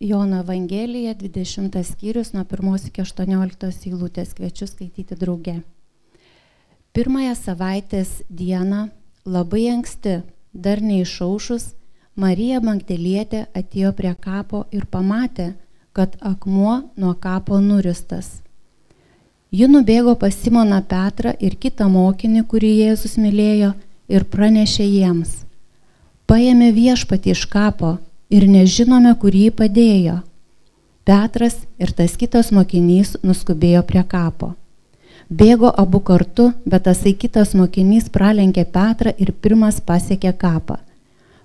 Jono Evangelija, 20 skyrius, nuo 1 iki 18 eilutės kviečiu skaityti drauge. Pirmąją savaitės dieną, labai anksti, dar neišaušus, Marija Magdalietė atėjo prie kapo ir pamatė, kad akmuo nuo kapo nuristas. Ji nubėgo pas Simoną Petrą ir kitą mokinį, kurį Jėzus mylėjo, ir pranešė jiems. Paėmė viešpatį iš kapo ir nežinome, kur jį padėjo. Petras ir tas kitas mokinys nuskubėjo prie kapo. Bėgo abu kartu, bet tasai kitas mokinys pralenkė Petrą ir pirmas pasiekė kapą.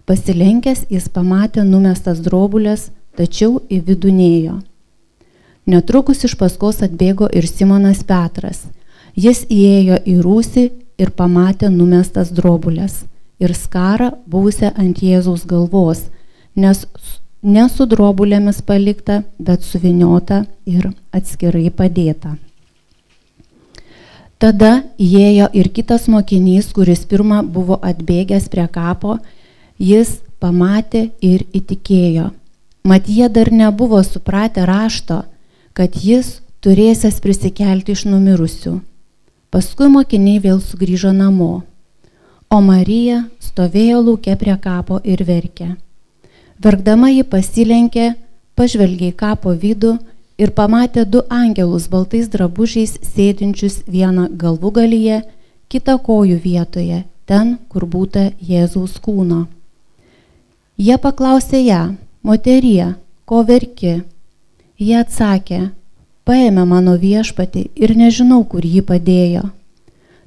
Pasilenkęs jis pamatė numestas drobulės, tačiau į vidų nėjo. Netrukus iš paskos atbėgo ir Simonas Petras. Jis įėjo į rūsį ir pamatė numestas drobulės ir skarą buvusią ant Jėzaus galvos, nes ne su drobulėmis palikta, bet suviniota ir atskirai padėta. Tada įėjo ir kitas mokinys, kuris pirmą buvo atbėgęs prie kapo, jis pamatė ir įtikėjo. Mat jie dar nebuvo supratę rašto, kad jis turėsęs prisikelti iš numirusių. Paskui mokiniai vėl sugrįžo namo, o Marija stovėjo laukia prie kapo ir verkė. Verkdama ji pasilenkė, pažvelgė į kapo vidų ir pamatė du angelus baltais drabužiais sėdinčius vieną galvų galyje, kitą kojų vietoje, ten, kur būta Jėzaus kūno. Jie paklausė ją, moterie, ko verki? Jie atsakė, paėmė mano viešpatį ir nežinau, kur jį padėjo.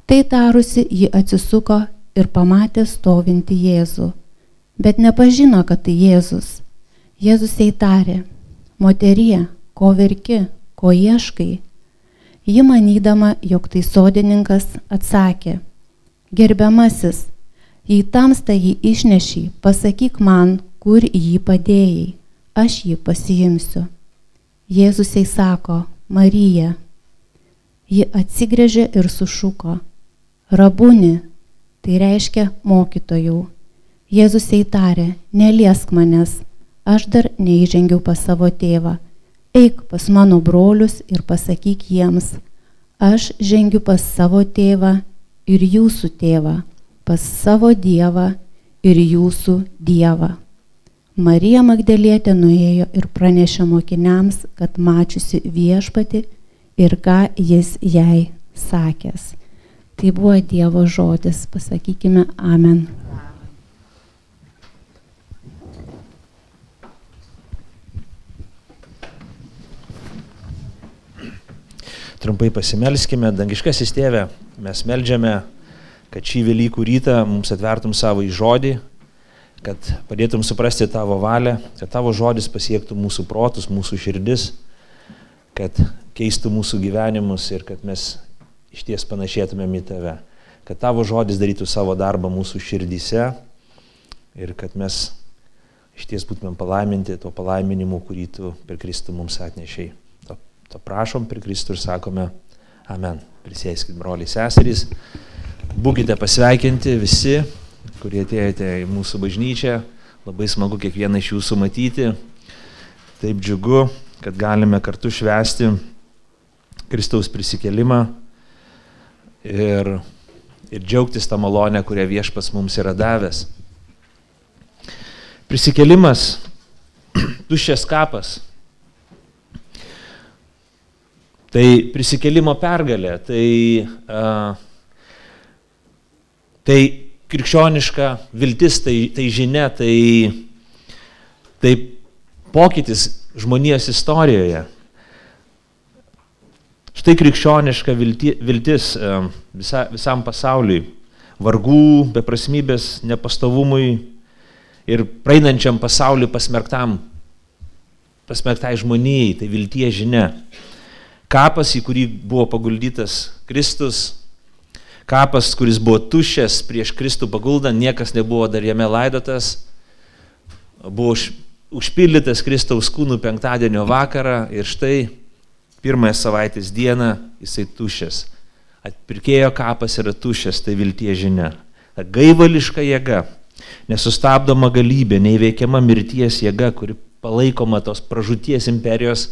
Tai tarusi, ji atsisuko ir pamatė stovinti Jėzų bet nepažino, kad tai Jėzus. Jėzus jai tarė, moterie, ko verki, ko ieškai. Ji manydama, jog tai sodininkas, atsakė, gerbiamasis, jei tamsta jį išneši, pasakyk man, kur jį padėjai, aš jį pasiimsiu. Jėzus jai sako, Marija. Ji atsigrėžė ir sušuko, rabuni, tai reiškia mokytojau. Jėzus įtarė, neliesk manęs, aš dar neįžengiau pas savo tėvą. Eik pas mano brolius ir pasakyk jiems, aš žengiu pas savo tėvą ir jūsų tėvą, pas savo dievą ir jūsų dievą. Marija Magdalietė nuėjo ir pranešė mokiniams, kad mačiusi viešpati ir ką jis jai sakęs. Tai buvo Dievo žodis, pasakykime Amen. Trumpai pasimelskime, dangiškasis tėve, mes melžiame, kad šį Velykų rytą mums atvertum savo į žodį, kad padėtum suprasti tavo valią, kad tavo žodis pasiektų mūsų protus, mūsų širdis, kad keistų mūsų gyvenimus ir kad mes iš ties panašėtumėm į tave, kad tavo žodis darytų savo darbą mūsų širdyse ir kad mes iš ties būtumėm palaiminti tuo palaiminimu, kurį tu per Kristų mums atnešiai. To prašom per Kristų ir sakome Amen. Prisėskit, broliai seserys. Būkite pasveikinti visi, kurie atėjote į mūsų bažnyčią. Labai smagu kiekvieną iš jūsų matyti. Taip džiugu, kad galime kartu švęsti Kristaus prisikelimą ir, ir džiaugtis tą malonę, kurią viešpas mums yra davęs. Prisikelimas, tuščias kapas Tai prisikelimo pergalė, tai, uh, tai krikščioniška viltis, tai, tai žinia, tai, tai pokytis žmonijos istorijoje. Štai krikščioniška vilti, viltis uh, visa, visam pasauliui, vargų, beprasmybės, nepastovumui ir praeinančiam pasauliu pasmerktam, pasmerktai žmonijai, tai vilties žinia kapas, į kurį buvo paguldytas Kristus, kapas, kuris buvo tuščias prieš Kristų paguldą, niekas nebuvo dar jame laidotas, buvo už, užpildytas Kristaus kūnų penktadienio vakarą ir štai pirmąją savaitės dieną jisai tuščias. Atpirkėjo kapas yra tuščias, tai viltie žinia. Ta gaivališka jėga, nesustabdoma galybė, neįveikiama mirties jėga, kuri palaikoma tos pražūties imperijos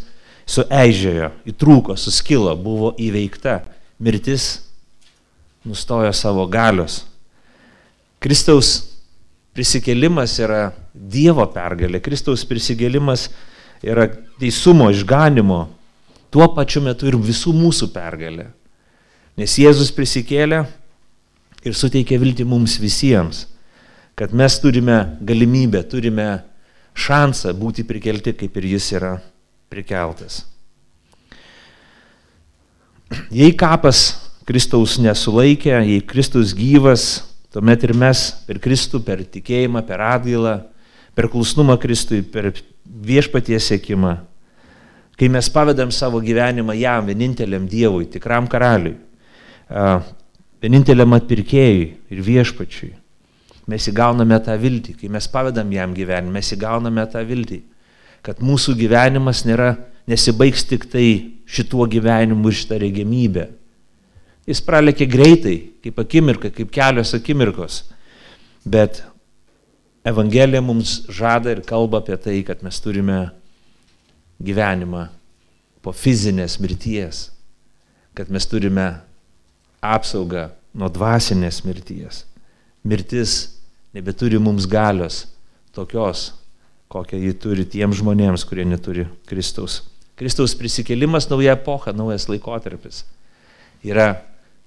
sueižėjo, įtrūko, suskilo, buvo įveikta. Mirtis nustojo savo galios. Kristaus prisikėlimas yra Dievo pergalė, Kristaus prisikėlimas yra teisumo, išganimo, tuo pačiu metu ir visų mūsų pergalė. Nes Jėzus prisikėlė ir suteikė viltį mums visiems, kad mes turime galimybę, turime šansą būti prikelti, kaip ir jis yra prikeltas. Jei kapas Kristaus nesulaikė, jei Kristus gyvas, tuomet ir mes per Kristų, per tikėjimą, per atgailą, per klusnumą Kristui, per viešpaties sėkimą, kai mes pavedam savo gyvenimą jam, vieninteliam Dievui, tikram karaliui, vieninteliam atpirkėjui ir viešpačiui, mes įgauname tą viltį, kai mes pavedam jam gyvenimą, mes įgauname tą viltį, kad mūsų gyvenimas nėra, nesibaigs tik tai šituo gyvenimu ir šitą regimybę. Jis pralėkė greitai, kaip akimirka, kaip kelios akimirkos, bet Evangelija mums žada ir kalba apie tai, kad mes turime gyvenimą po fizinės mirties, kad mes turime apsaugą nuo dvasinės mirties. Mirtis nebeturi mums galios tokios, kokią ji turi tiems žmonėms, kurie neturi Kristaus. Kristaus prisikėlimas nauja epocha, naujas laikotarpis. Yra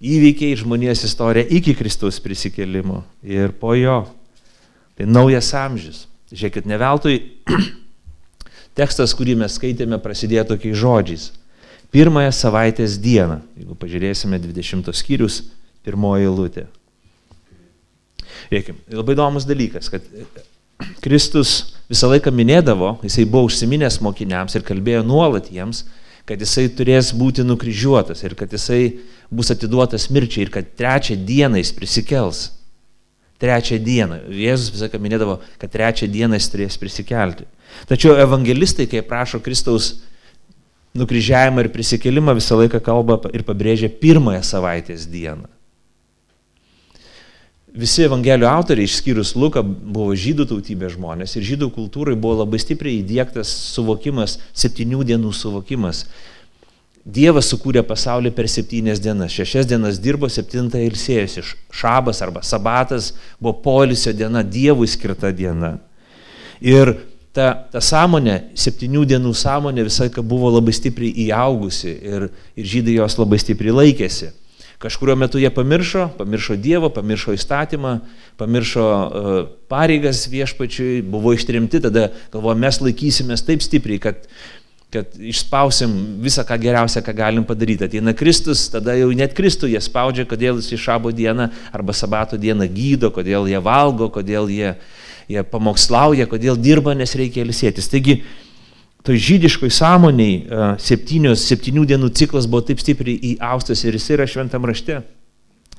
įvykiai žmonijos istorija iki Kristaus prisikėlimo ir po jo. Tai naujas amžius. Žiūrėkit, ne veltui tekstas, kurį mes skaitėme, prasidėjo tokiais žodžiais. Pirmąją savaitės dieną, jeigu pažiūrėsime 20 skyrius, pirmoji lūtė. Žiūrėkime, labai įdomus dalykas, kad Kristus visą laiką minėdavo, jisai buvo užsiminęs mokiniams ir kalbėjo nuolat jiems, kad jisai turės būti nukryžiuotas ir kad jisai bus atiduotas mirčiai ir kad trečią dieną jis prisikels trečią dieną. Jėzus visą laiką minėdavo, kad trečią dieną jis turės prisikelti. Tačiau evangelistai, kai prašo Kristaus nukryžiavimą ir prisikelimą, visą laiką kalba ir pabrėžia pirmąją savaitės dieną. Visi evangelijų autoriai, išskyrus Luką, buvo žydų tautybės žmonės ir žydų kultūrai buvo labai stipriai įdėktas suvokimas, septynių dienų suvokimas. Dievas sukūrė pasaulį per septynias dienas. Šešias dienas dirbo, septintą ilsėjosi. Šabas arba sabatas buvo polisio diena, Dievui skirta diena. Ir ta, ta sąmonė, septynių dienų sąmonė visai buvo labai stipriai įaugusi ir, ir žydai jos labai stipriai laikėsi. Kažkurio metu jie pamiršo, pamiršo Dievą, pamiršo įstatymą, pamiršo uh, pareigas viešpačiui, buvo ištrimti, tada galvoja, mes laikysimės taip stipriai, kad kad išspausim visą, ką geriausia, ką galim padaryti. Ateina Kristus, tada jau net Kristų jie spaudžia, kodėl jis išabo dieną arba sabato dieną gydo, kodėl jie valgo, kodėl jie, jie pamokslauja, kodėl dirba, nes reikia ilsėtis. Taigi, toj žydiškoj sąmoniai septynios, septynių dienų ciklas buvo taip stipriai įaustas ir jis yra šventam rašte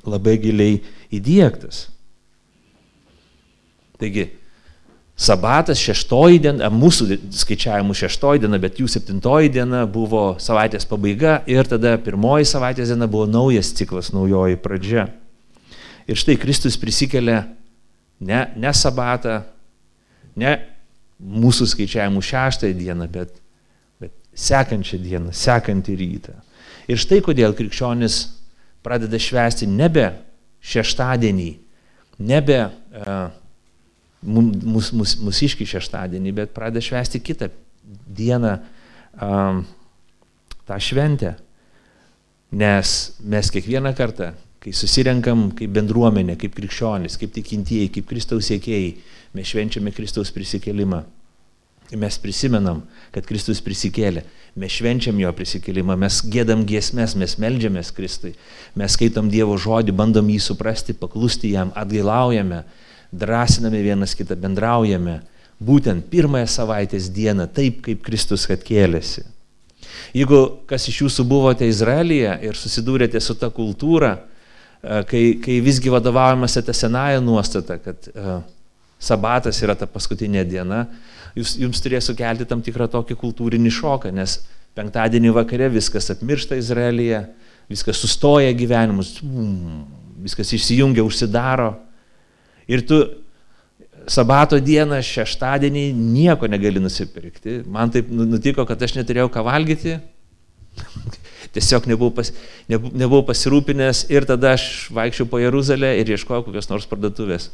labai giliai įdėktas. Taigi, Sabatas šeštoji diena, mūsų skaičiavimų šeštoji diena, bet jų septintoji diena buvo savaitės pabaiga ir tada pirmoji savaitės diena buvo naujas ciklas, naujoji pradžia. Ir štai Kristus prisikelia ne, ne sabatą, ne mūsų skaičiavimų šeštąją dieną, bet, bet sekančią dieną, sekantį rytą. Ir štai kodėl krikščionis pradeda švęsti nebe šeštadienį, nebe uh, mus, mus, mūsiškį šeštadienį, bet pradeda švęsti kitą dieną um, tą šventę. Nes mes kiekvieną kartą, kai susirenkam kaip bendruomenė, kaip krikščionis, kaip tikintieji, kaip Kristaus siekėjai, mes švenčiame Kristaus prisikėlimą. Mes prisimenam, kad Kristus prisikėlė, mes švenčiam jo prisikėlimą, mes gėdam giesmės, mes melžiamės Kristui, mes skaitom Dievo žodį, bandom jį suprasti, paklusti jam, atgailaujame, drąsiname vienas kitą, bendraujame, būtent pirmąją savaitės dieną, taip kaip Kristus atkėlėsi. Jeigu kas iš jūsų buvote Izraelyje ir susidūrėte su ta kultūra, kai, kai visgi vadovaujamasi tą senąją nuostatą, kad uh, sabatas yra ta paskutinė diena, jūs, jums turės sukelti tam tikrą tokį kultūrinį šoką, nes penktadienį vakare viskas apmiršta Izraelyje, viskas sustoja gyvenimus, viskas išsijungia, užsidaro Ir tu sabato dieną, šeštadienį nieko negali nusipirkti. Man taip nu, nutiko, kad aš neturėjau ką valgyti. Tiesiog nebuvau, pas, nebuvau, pasirūpinęs ir tada aš vaikščiau po Jeruzalę ir ieškojau kokios nors parduotuvės.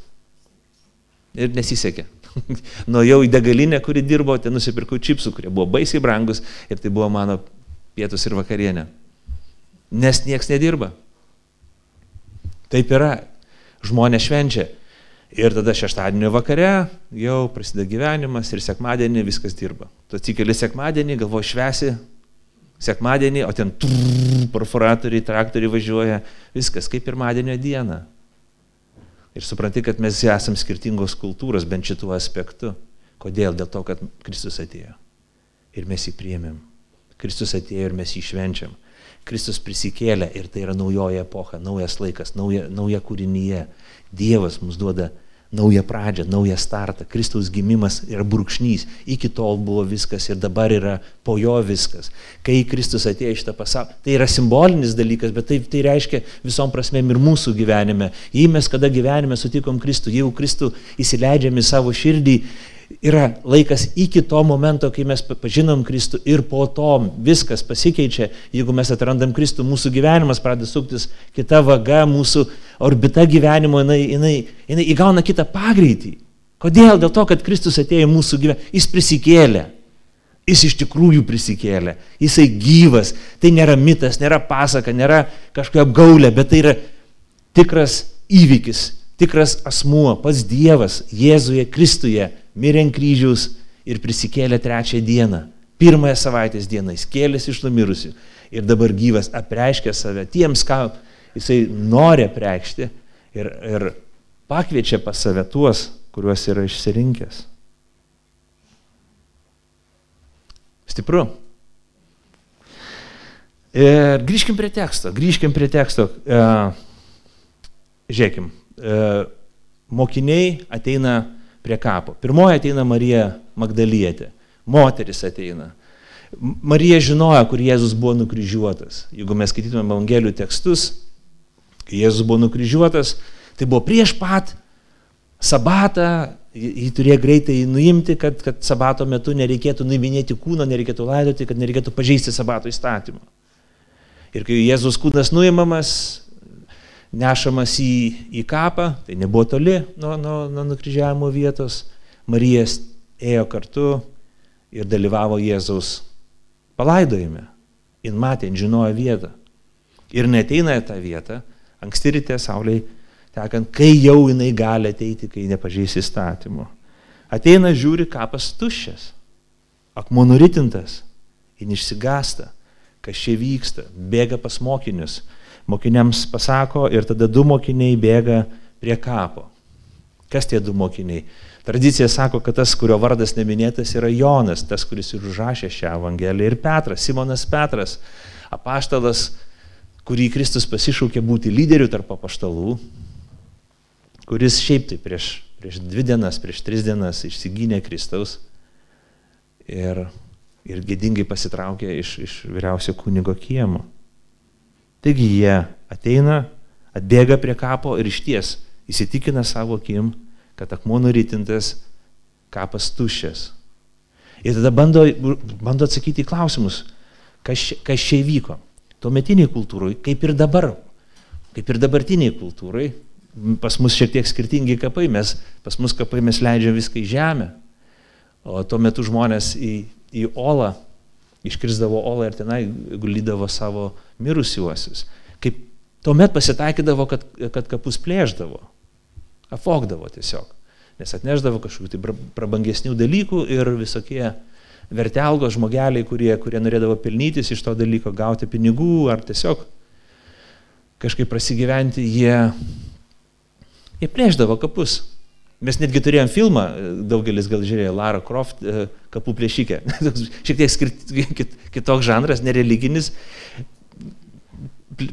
Ir nesisekė. Nuėjau į degalinę, kuri dirbo, ten nusipirkau čipsų, kurie buvo baisiai brangus ir tai buvo mano pietus ir vakarienė. Nes nieks nedirba. Taip yra. Žmonės švenčia. Ir tada šeštadienio vakare jau prasideda gyvenimas ir sekmadienį viskas dirba. Tu atsikeli sekmadienį, galvo švesi, sekmadienį, o ten trrr, perforatoriai, traktoriai važiuoja, viskas kaip pirmadienio dieną. Ir supranti, kad mes esame skirtingos kultūros, bent šituo aspektu. Kodėl? Dėl to, kad Kristus atėjo. Ir mes jį priėmėm. Kristus atėjo ir mes jį švenčiam. Kristus prisikėlė ir tai yra naujoji epocha, naujas laikas, nauja, nauja kūrinyje. Dievas mums duoda naują pradžią, naują startą. Kristaus gimimas yra brūkšnys. Iki tol buvo viskas ir dabar yra po jo viskas. Kai Kristus atėjo į šitą pasaulį, tai yra simbolinis dalykas, bet tai, tai reiškia visom prasmėm ir mūsų gyvenime. Jei mes kada gyvenime sutikom Kristų, jeigu Kristų įsileidžiam į savo širdį, yra laikas iki to momento, kai mes pažinom Kristų ir po to viskas pasikeičia. Jeigu mes atrandam Kristų, mūsų gyvenimas pradeda suktis kita vaga, mūsų orbita gyvenimo, jinai, jinai, jinai įgauna kitą pagreitį. Kodėl? Dėl to, kad Kristus atėjo į mūsų gyvenimą. Jis prisikėlė. Jis iš tikrųjų prisikėlė. Jisai gyvas. Tai nėra mitas, nėra pasaka, nėra kažkokia apgaulė, bet tai yra tikras įvykis, tikras asmuo, pats Dievas, Jėzuje, Kristuje mirė ant kryžiaus ir prisikėlė trečią dieną. Pirmąją savaitės dieną jis kėlėsi iš numirusių ir dabar gyvas apreiškia save tiems, ką jisai nori apreikšti ir, ir pakviečia pas save tuos, kuriuos yra išsirinkęs. Stipru. Ir grįžkim prie teksto, grįžkim prie teksto. E, žiūrėkim, e, mokiniai ateina prie kapo. Pirmoji ateina Marija Magdalietė, moteris ateina. Marija žinojo, kur Jėzus buvo nukryžiuotas. Jeigu mes skaitytume Evangelijų tekstus, kai Jėzus buvo nukryžiuotas, tai buvo prieš pat sabatą, jį turėjo greitai nuimti, kad, kad sabato metu nereikėtų nuiminėti kūno, nereikėtų laidoti, kad nereikėtų pažeisti sabato įstatymą. Ir kai Jėzus kūnas nuimamas, nešamas į, į kapą, tai nebuvo toli nuo, nuo, nuo nukryžiavimo vietos, Marijas ėjo kartu ir dalyvavo Jėzaus palaidojime. Jis matė, žinojo vietą. Ir neteina į tą vietą, anksti ryte sauliai tekant, kai jau jinai gali ateiti, kai nepažeis įstatymu. Ateina, žiūri, kapas tuščias, akmuo nuritintas, jis išsigasta, kas čia vyksta, bėga pas mokinius, mokiniams pasako ir tada du mokiniai bėga prie kapo. Kas tie du mokiniai? Tradicija sako, kad tas, kurio vardas neminėtas, yra Jonas, tas, kuris ir užrašė šią evangeliją, ir Petras, Simonas Petras, apaštalas, kurį Kristus pasišaukė būti lyderiu tarp apaštalų, kuris šiaip tai prieš, prieš dvi dienas, prieš tris dienas išsigynė Kristaus ir, ir gėdingai pasitraukė iš, iš vyriausio kunigo kiemo. Taigi jie ateina, atbėga prie kapo ir išties įsitikina savo akim, kad akmuo nurytintas, kapas tuščias. Ir tada bando, bando atsakyti į klausimus, kas, kas čia įvyko. Tuometiniai kultūrai, kaip ir dabar, kaip ir dabartiniai kultūrai, pas mus šiek tiek skirtingi kapai, mes, pas mus kapai mes leidžiam viską į žemę, o tuo metu žmonės į, į olą iškrisdavo olą ir tenai gulydavo savo mirusiuosius. Kaip tuomet pasitaikydavo, kad, kad kapus plėždavo, apvogdavo tiesiog, nes atneždavo kažkokių tai prabangesnių dalykų ir visokie vertelgo žmogeliai, kurie, kurie norėdavo pelnytis iš to dalyko, gauti pinigų ar tiesiog kažkaip prasigyventi, jie, jie plėždavo kapus. Mes netgi turėjom filmą, daugelis gal žiūrėjo, Lara Croft, e, kapų plėšikė. Šiek tiek skirt, kit, kitoks žanras, nereliginis,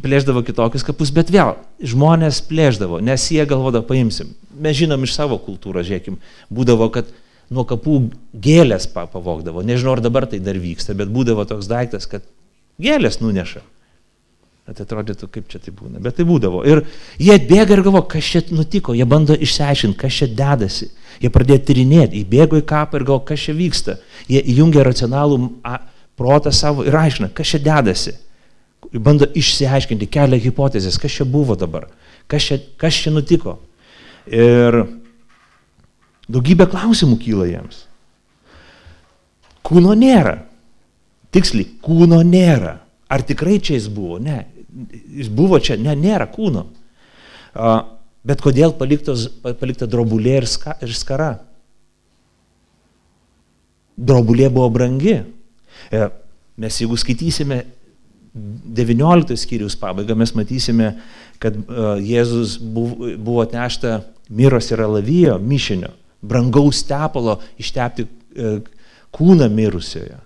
plėždavo kitokius kapus, bet vėl žmonės plėždavo, nes jie galvodavo, paimsim. Mes žinom iš savo kultūros, žiūrėkim, būdavo, kad nuo kapų gėlės pavogdavo. Nežinau, ar dabar tai dar vyksta, bet būdavo toks daiktas, kad gėlės nuneša. Tai atrodytų, kaip čia tai būna. Bet tai būdavo. Ir jie bėga ir galvo, kas čia nutiko. Jie bando išsiaiškinti, kas čia dedasi. Jie pradėjo tyrinėti, įbėgo į kapą ir galvo, kas čia vyksta. Jie įjungia racionalų protą savo ir aiškina, kas čia dedasi. Bando išsiaiškinti, kelia hipotezės, kas čia buvo dabar, kas čia, kas čia nutiko. Ir daugybė klausimų kyla jiems. Kūno nėra. Tiksliai, kūno nėra. Ar tikrai čia jis buvo? Ne. Jis buvo čia, ne, nėra kūno. Bet kodėl paliktos, palikta drobulė ir, ska, ir skara? Drobulė buvo brangi. E, mes jeigu skaitysime 19 skyrius pabaigą, mes matysime, kad Jėzus buvo, atnešta miros ir alavijo mišinio, brangaus tepalo ištepti e, kūną mirusiojo.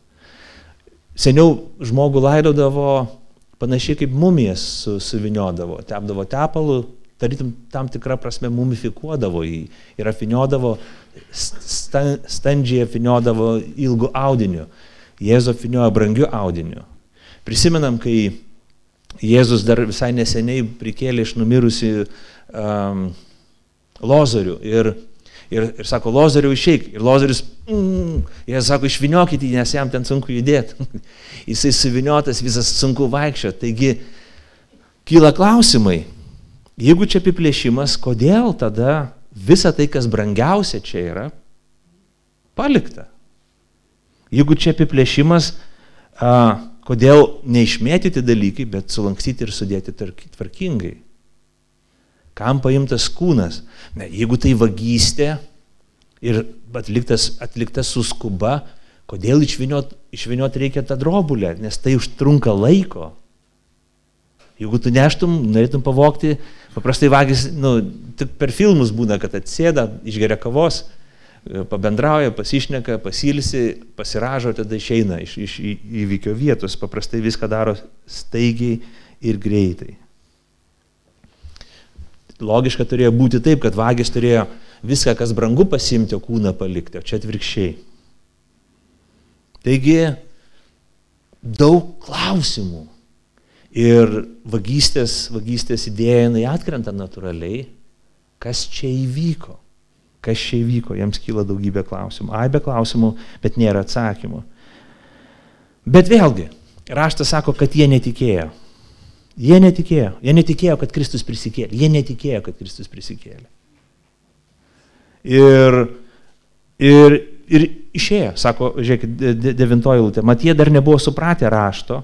Seniau žmogų laidodavo panašiai kaip mumijas su, suviniodavo, tepdavo tepalų, tarytum tam tikrą prasme mumifikuodavo jį ir afiniodavo, standžiai afiniodavo ilgu audiniu. Jėzus afiniojo brangiu audiniu. Prisimenam, kai Jėzus dar visai neseniai prikėlė iš numirusi um, Lozorių ir ir, ir sako, Lozoriu išeik. Ir Lozorius, mm, jie sako, išviniokite jį, nes jam ten sunku judėti. Jisai suviniotas, visas sunku vaikščio. Taigi, kyla klausimai. Jeigu čia apiplėšimas, kodėl tada visa tai, kas brangiausia čia yra, palikta? Jeigu čia apiplėšimas, a, kodėl neišmėtyti dalykai, bet sulankstyti ir sudėti tvarkingai? Kam paimtas kūnas? Ne, jeigu tai vagystė ir atliktas, atliktas suskuba, kodėl išviniot, išviniot reikia tą drobulę, nes tai užtrunka laiko. Jeigu tu neštum, norėtum pavokti, paprastai vagis, nu, tik per filmus būna, kad atsėda, išgeria kavos, pabendrauja, pasišneka, pasilsi, pasiražo, tada išeina iš, iš įvykio vietos. Paprastai viską daro staigiai ir greitai logiška turėjo būti taip, kad vagis turėjo viską, kas brangu pasimti, o kūną palikti, o čia atvirkščiai. Taigi, daug klausimų. Ir vagystės, vagystės idėja jinai atkrenta natūraliai. Kas čia įvyko? Kas čia įvyko? Jiems kyla daugybė klausimų. Ai be klausimų, bet nėra atsakymų. Bet vėlgi, raštas sako, kad jie netikėjo. Jie netikėjo. Jie netikėjo, kad Kristus prisikėlė. Jie netikėjo, kad Kristus prisikėlė. Ir, ir, ir išėjo, sako, žiūrėkit, devintoji lūtė, mat jie dar nebuvo supratę rašto,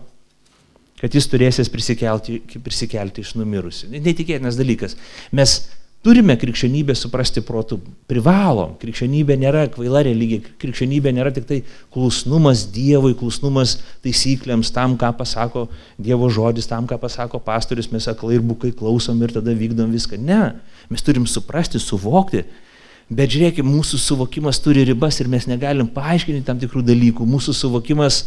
kad jis turėsės prisikelti, prisikelti iš numirusių. Netikėtinas dalykas. Mes Turime krikščionybę suprasti protų, privalom. Krikščionybė nėra kvaila religija, krikščionybė nėra tik tai klusnumas Dievui, klusnumas taisyklėms, tam, ką pasako Dievo žodis, tam, ką pasako pastorius, mes aklai ir bukai klausom ir tada vykdom viską. Ne, mes turim suprasti, suvokti, bet žiūrėkime, mūsų suvokimas turi ribas ir mes negalim paaiškinti tam tikrų dalykų. Mūsų suvokimas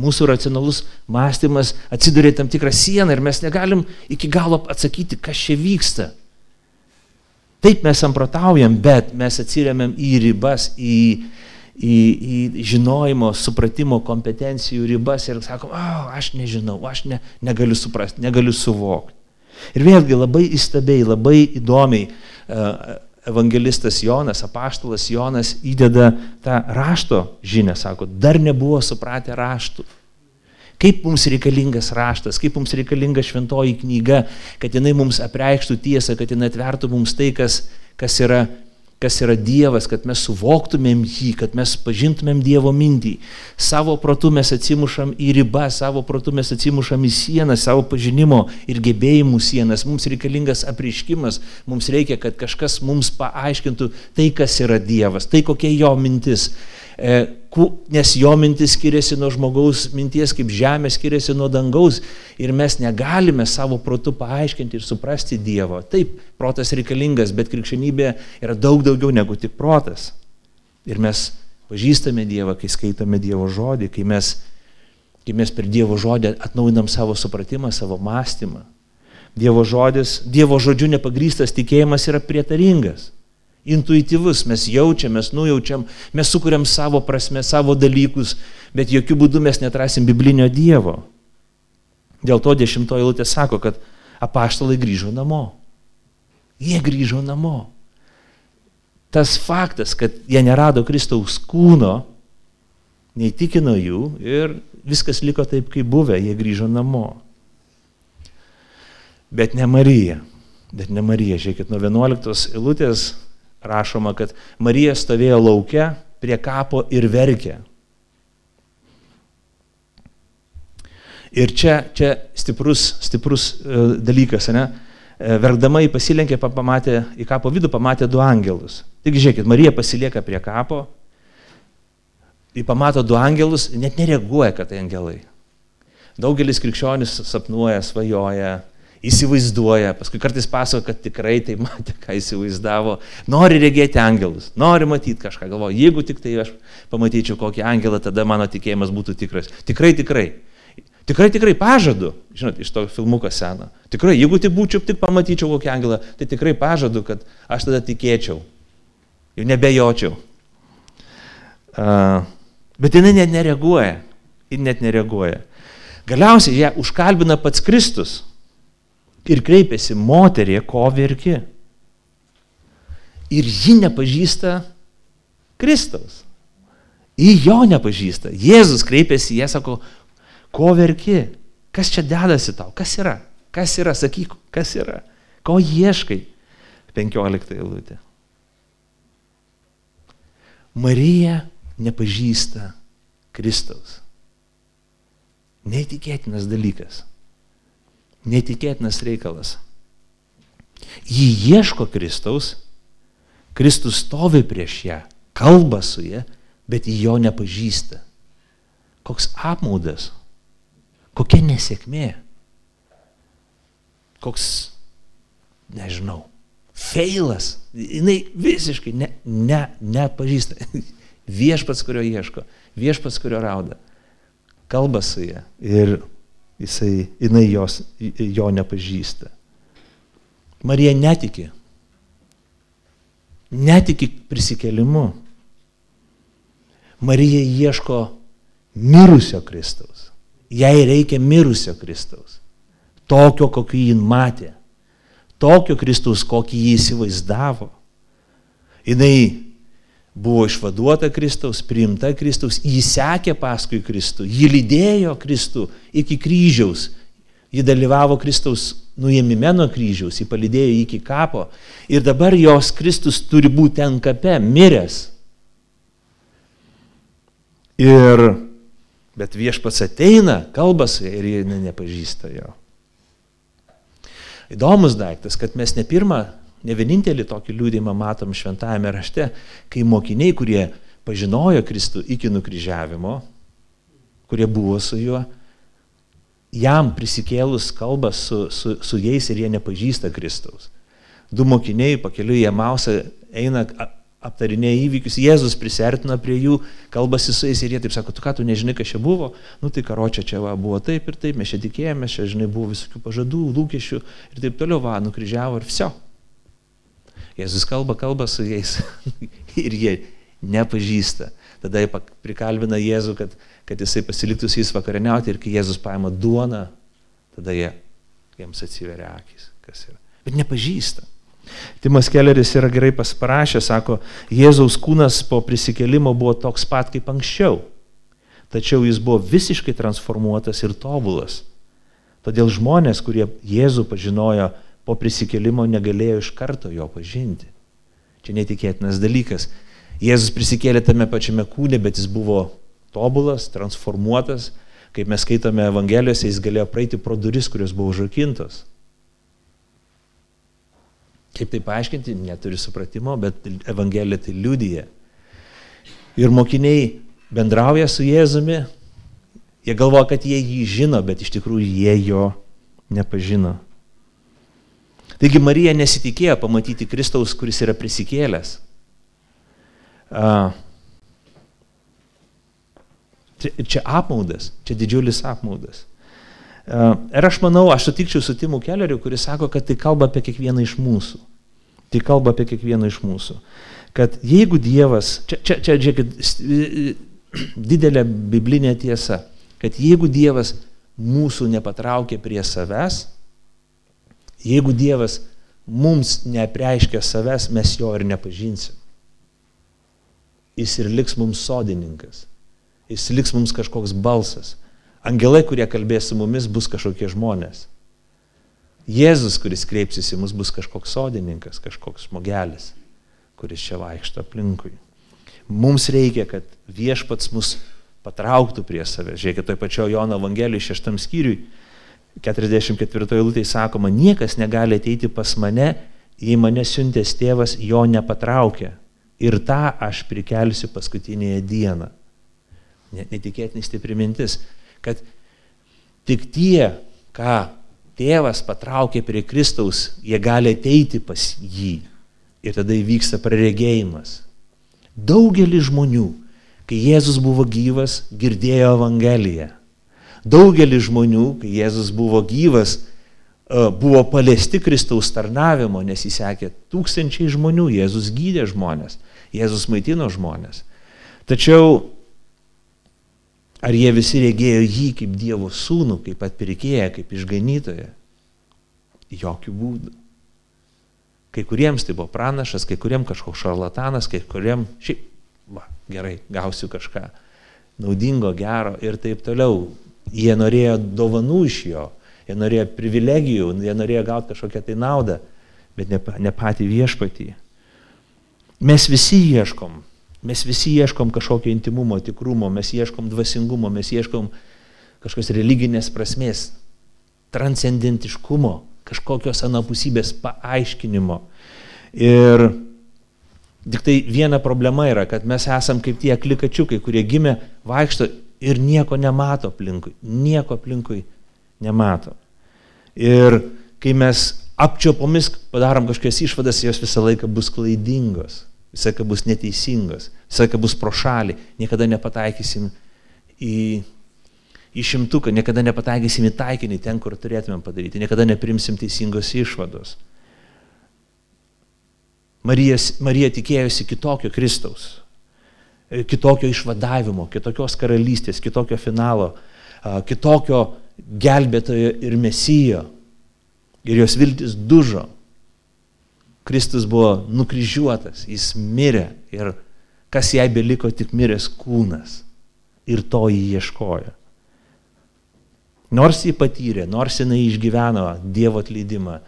Mūsų racionalus mąstymas atsiduria tam tikrą sieną ir mes negalim iki galo atsakyti, kas čia vyksta. Taip mes samprotaujam, bet mes atsiriamėm į ribas, į, į, į žinojimo, supratimo, kompetencijų ribas ir sakom, oh, aš nežinau, aš ne, negaliu suprasti, negaliu suvokti. Ir vėlgi labai įstabiai, labai įdomiai uh, evangelistas Jonas, apaštalas Jonas įdeda tą rašto žinę, sako, dar nebuvo supratę raštų. Kaip mums reikalingas raštas, kaip mums reikalinga šventoji knyga, kad jinai mums apreikštų tiesą, kad jinai atvertų mums tai, kas, kas, yra, kas yra Dievas, kad mes suvoktumėm jį, kad mes pažintumėm Dievo mintį. Savo protu mes atsimušam į ribą, savo protu mes atsimušam į sieną, savo pažinimo ir gebėjimų sienas. Mums reikalingas apriškimas, mums reikia, kad kažkas mums paaiškintų tai, kas yra Dievas, tai kokia jo mintis. E, nes jo mintis skiriasi nuo žmogaus minties, kaip žemė skiriasi nuo dangaus ir mes negalime savo protu paaiškinti ir suprasti Dievo. Taip, protas reikalingas, bet krikščionybė yra daug daugiau negu tik protas. Ir mes pažįstame Dievą, kai skaitome Dievo žodį, kai mes, kai mes per Dievo žodį atnaujinam savo supratimą, savo mąstymą. Dievo žodis, Dievo žodžiu nepagrystas tikėjimas yra prietaringas intuityvus, mes jaučiam, mes nujaučiam, mes sukuriam savo prasme, savo dalykus, bet jokių būdų mes netrasim biblinio Dievo. Dėl to dešimtoji eilutė sako, kad apaštalai grįžo namo. Jie grįžo namo. Tas faktas, kad jie nerado Kristaus kūno, neįtikino jų ir viskas liko taip, kaip buvę, jie grįžo namo. Bet ne Marija. Bet ne Marija. Žiūrėkit, nuo 11 eilutės rašoma, kad Marija stovėjo laukia prie kapo ir verkė. Ir čia, čia stiprus, stiprus uh, dalykas, ne? E, verkdama į pasilenkė, pamatė, į kapo vidų pamatė du angelus. Taigi žiūrėkit, Marija pasilieka prie kapo, į pamato du angelus, net nereaguoja, kad tai angelai. Daugelis krikščionis sapnuoja, svajoja, įsivaizduoja, paskui kartais pasako, kad tikrai tai matė, ką įsivaizdavo, nori regėti angelus, nori matyti kažką, galvoja, jeigu tik tai aš pamatyčiau kokį angelą, tada mano tikėjimas būtų tikras. Tikrai, tikrai. Tikrai, tikrai pažadu, žinot, iš to filmuko seno. Tikrai, jeigu tik būčiau, tik pamatyčiau kokį angelą, tai tikrai pažadu, kad aš tada tikėčiau. Jau nebejočiau. Uh, bet jinai net nereaguoja. Ji net nereaguoja. Galiausiai ją užkalbina pats Kristus ir kreipiasi moterie, ko verki. Ir ji nepažįsta Kristaus. Į jo nepažįsta. Jėzus kreipiasi, jie sako, Ko verki? Kas čia dedasi tau? Kas yra? Kas yra? Sakyk, kas yra? Ko ieškai? 15 eilutė. Marija nepažįsta Kristaus. Neįtikėtinas dalykas. Neįtikėtinas reikalas. Ji ieško Kristaus, Kristus stovi prieš ją, kalba su ją, bet ji jo nepažįsta. Koks apmaudas. Kokia nesėkmė? Koks, nežinau, feilas. Jis visiškai ne, ne, nepažįsta. Viešpats, kurio ieško, viešpats, kurio rauda. Kalba su ja ir jisai, jinai jos, jo nepažįsta. Marija netiki. Netiki prisikelimu. Marija ieško mirusio Kristaus. Jai reikia mirusio Kristaus. Tokio, kokį jį matė. Tokio Kristaus, kokį jį įsivaizdavo. Jis buvo išvaduota Kristaus, priimta Kristaus, jį sekė paskui Kristų, jį lydėjo Kristų iki kryžiaus, jį dalyvavo Kristaus nuėmime nuo kryžiaus, jį palydėjo iki kapo ir dabar jos Kristus turi būti ten kape, miręs. Ir Bet viešpats ateina, kalba su ja ir jie nepažįsta jo. Įdomus daiktas, kad mes ne pirmą, ne vienintelį tokį liūdimą matom šventajame rašte, kai mokiniai, kurie pažinojo Kristų iki nukryžiavimo, kurie buvo su juo, jam prisikėlus kalba su, su, su jais ir jie nepažįsta Kristaus. Du mokiniai pakeliu į Emausą eina aptarinėja įvykius, Jėzus prisertina prie jų, kalbasi su jais ir jie taip sako, tu ką, tu nežinai, kas čia buvo, nu tai karočia čia va, buvo taip ir taip, mes čia tikėjomės, čia, žinai, buvo visokių pažadų, lūkesčių ir taip toliau, va, nukryžiavo ir viso. Jėzus kalba, kalba su jais ir jie nepažįsta. Tada jie prikalbina Jėzų, kad, kad jisai pasiliktų su jais vakarieniauti ir kai Jėzus paima duoną, tada jie, jiems atsiveria akis, kas yra. Bet nepažįsta. Timas Kelleris yra gerai pasprašęs, sako, Jėzaus kūnas po prisikelimo buvo toks pat kaip anksčiau, tačiau jis buvo visiškai transformuotas ir tobulas. Todėl žmonės, kurie Jėzų pažinojo po prisikelimo, negalėjo iš karto jo pažinti. Čia netikėtinas dalykas. Jėzus prisikėlė tame pačiame kūne, bet jis buvo tobulas, transformuotas. Kaip mes skaitome Evangelijose, jis galėjo praeiti pro duris, kurios buvo užrakintos. Kaip tai paaiškinti, neturi supratimo, bet Evangelija tai liudyja. Ir mokiniai bendrauja su Jėzumi, jie galvoja, kad jie jį žino, bet iš tikrųjų jie jo nepažino. Taigi Marija nesitikėjo pamatyti Kristaus, kuris yra prisikėlęs. Čia apmaudas, čia didžiulis apmaudas. Ir aš manau, aš sutikčiau su Timu Kelleriu, kuris sako, kad tai kalba apie kiekvieną iš mūsų. Tai kalba apie kiekvieną iš mūsų. Kad jeigu Dievas, čia, čia, čia žiūrėkit, didelė biblinė tiesa, kad jeigu Dievas mūsų nepatraukia prie savęs, jeigu Dievas mums neapreiškia savęs, mes jo ir nepažinsim. Jis ir liks mums sodininkas. Jis liks mums kažkoks balsas. Angelai, kurie kalbės su mumis, bus kažkokie žmonės. Jėzus, kuris kreipsis į mus, bus kažkoks sodininkas, kažkoks žmogelis, kuris čia vaikšto aplinkui. Mums reikia, kad viešpats mus patrauktų prie savęs. Žiūrėkit, toj pačio Jono Evangelijos šeštam skyriui, 44 eilutėje sakoma, niekas negali ateiti pas mane, jei mane siuntęs tėvas jo nepatraukia. Ir tą aš prikelsiu paskutinėje dieną. Netikėtinai stipri mintis, kad tik tie, ką tėvas patraukė prie Kristaus, jie gali ateiti pas jį. Ir tada įvyksta praregėjimas. Daugelis žmonių kai Jėzus buvo gyvas, girdėjo Evangeliją. Daugelis žmonių, kai Jėzus buvo gyvas, e, buvo paliesti Kristaus tarnavimo, nes jis sekė tūkstančiai žmonių, Jėzus gydė žmonės, Jėzus maitino žmonės. Tačiau ar jie visi regėjo jį kaip Dievo sūnų, kaip atpirkėją, kaip išganytoją? Jokių būdų. Kai kuriems tai buvo pranašas, kai kuriems kažkoks šarlatanas, kai kuriems šiaip va, gerai, gausiu kažką naudingo, gero ir taip toliau. Jie norėjo dovanų iš jo, jie norėjo privilegijų, jie norėjo gauti kažkokią tai naudą, bet ne, ne patį viešpatį. Mes visi ieškom, mes visi ieškom kažkokio intimumo, tikrumo, mes ieškom dvasingumo, mes ieškom kažkokios religinės prasmės, transcendentiškumo, kažkokios anapusybės paaiškinimo. Ir Tik tai viena problema yra, kad mes esam kaip tie klikačiukai, kurie gimė, vaikšto ir nieko nemato aplinkui. Nieko aplinkui nemato. Ir kai mes apčiopomis padarom kažkokias išvadas, jos visą laiką bus klaidingos, visą laiką bus neteisingos, visą laiką bus pro šalį, niekada nepataikysim į, į šimtuką, niekada nepataikysim į taikinį ten, kur turėtumėm padaryti, niekada neprimsim teisingos išvados. Marija, Marija tikėjosi kitokio Kristaus, kitokio išvadavimo, kitokios karalystės, kitokio finalo, kitokio gelbėtojo ir mesijo. Ir jos viltis dužo. Kristus buvo nukryžiuotas, jis mirė ir kas jai beliko tik miręs kūnas. Ir to jį ieškojo. Nors jį patyrė, nors jinai išgyveno Dievo atleidimą,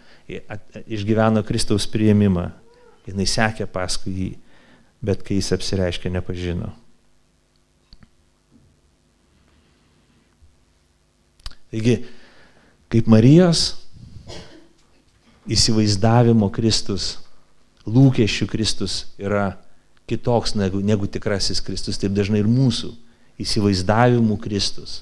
išgyveno Kristaus prieimimą, jinai sekė paskui jį, bet kai jis apsireiškė, nepažino. Taigi, kaip Marijos įsivaizdavimo Kristus, lūkesčių Kristus yra kitoks negu, negu tikrasis Kristus, taip dažnai ir mūsų įsivaizdavimų Kristus,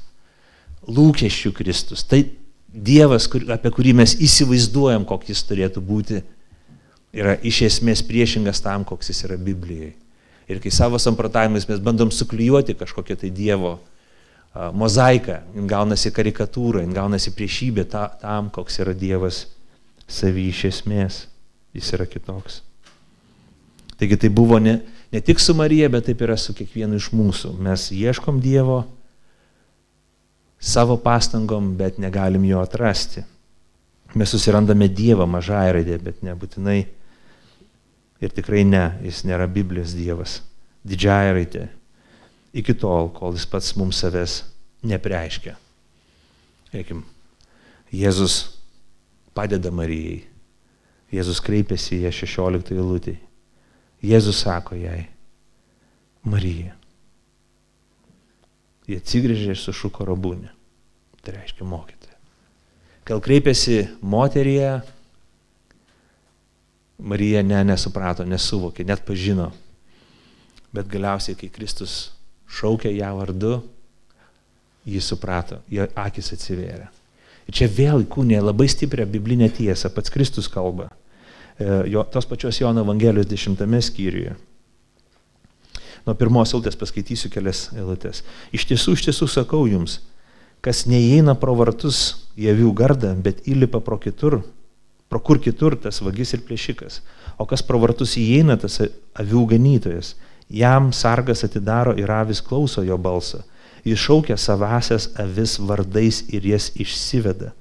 lūkesčių Kristus. Tai Dievas, kur, apie kurį mes įsivaizduojam, koks jis turėtų būti, yra iš esmės priešingas tam, koks jis yra Biblijoje. Ir kai savo samprotavimais mes bandom suklijuoti kažkokią tai Dievo mozaiką, jin gaunasi karikatūra, jin gaunasi priešybė ta, tam, koks yra Dievas savy iš esmės. Jis yra kitoks. Taigi tai buvo ne, ne tik su Marija, bet taip yra su kiekvienu iš mūsų. Mes ieškom Dievo savo pastangom, bet negalim jo atrasti. Mes susirandame Dievą mažąją raidę, bet nebūtinai Ir tikrai ne, jis nėra Biblijos Dievas. Didžiąją raitę. Iki tol, kol jis pats mums savęs nepreiškia. Eikim, Jėzus padeda Marijai. Jėzus kreipiasi į ją 16 eilutį. Jėzus sako jai, Marija. Jie atsigrėžė ir sušuko rabūnį. Tai reiškia mokytoja. Kal kreipiasi moteryje, Marija ne, nesuprato, nesuvokė, net pažino. Bet galiausiai, kai Kristus šaukė ją vardu, jis suprato, jo akis atsivėrė. Ir čia vėl kūnė labai stiprią biblinę tiesą, pats Kristus kalba. E, jo, tos pačios Jono Evangelijos dešimtame skyriuje. Nuo pirmos eilutės paskaitysiu kelias eilutės. Iš tiesų, iš tiesų sakau jums, kas neįeina pro vartus į avių gardą, bet įlipa pro kitur, pro kur kitur tas vagis ir plėšikas. O kas pro vartus įeina, tas avių ganytojas. Jam sargas atidaro ir avis klauso jo balsą. Jis šaukia savasias avis vardais ir jas išsiveda.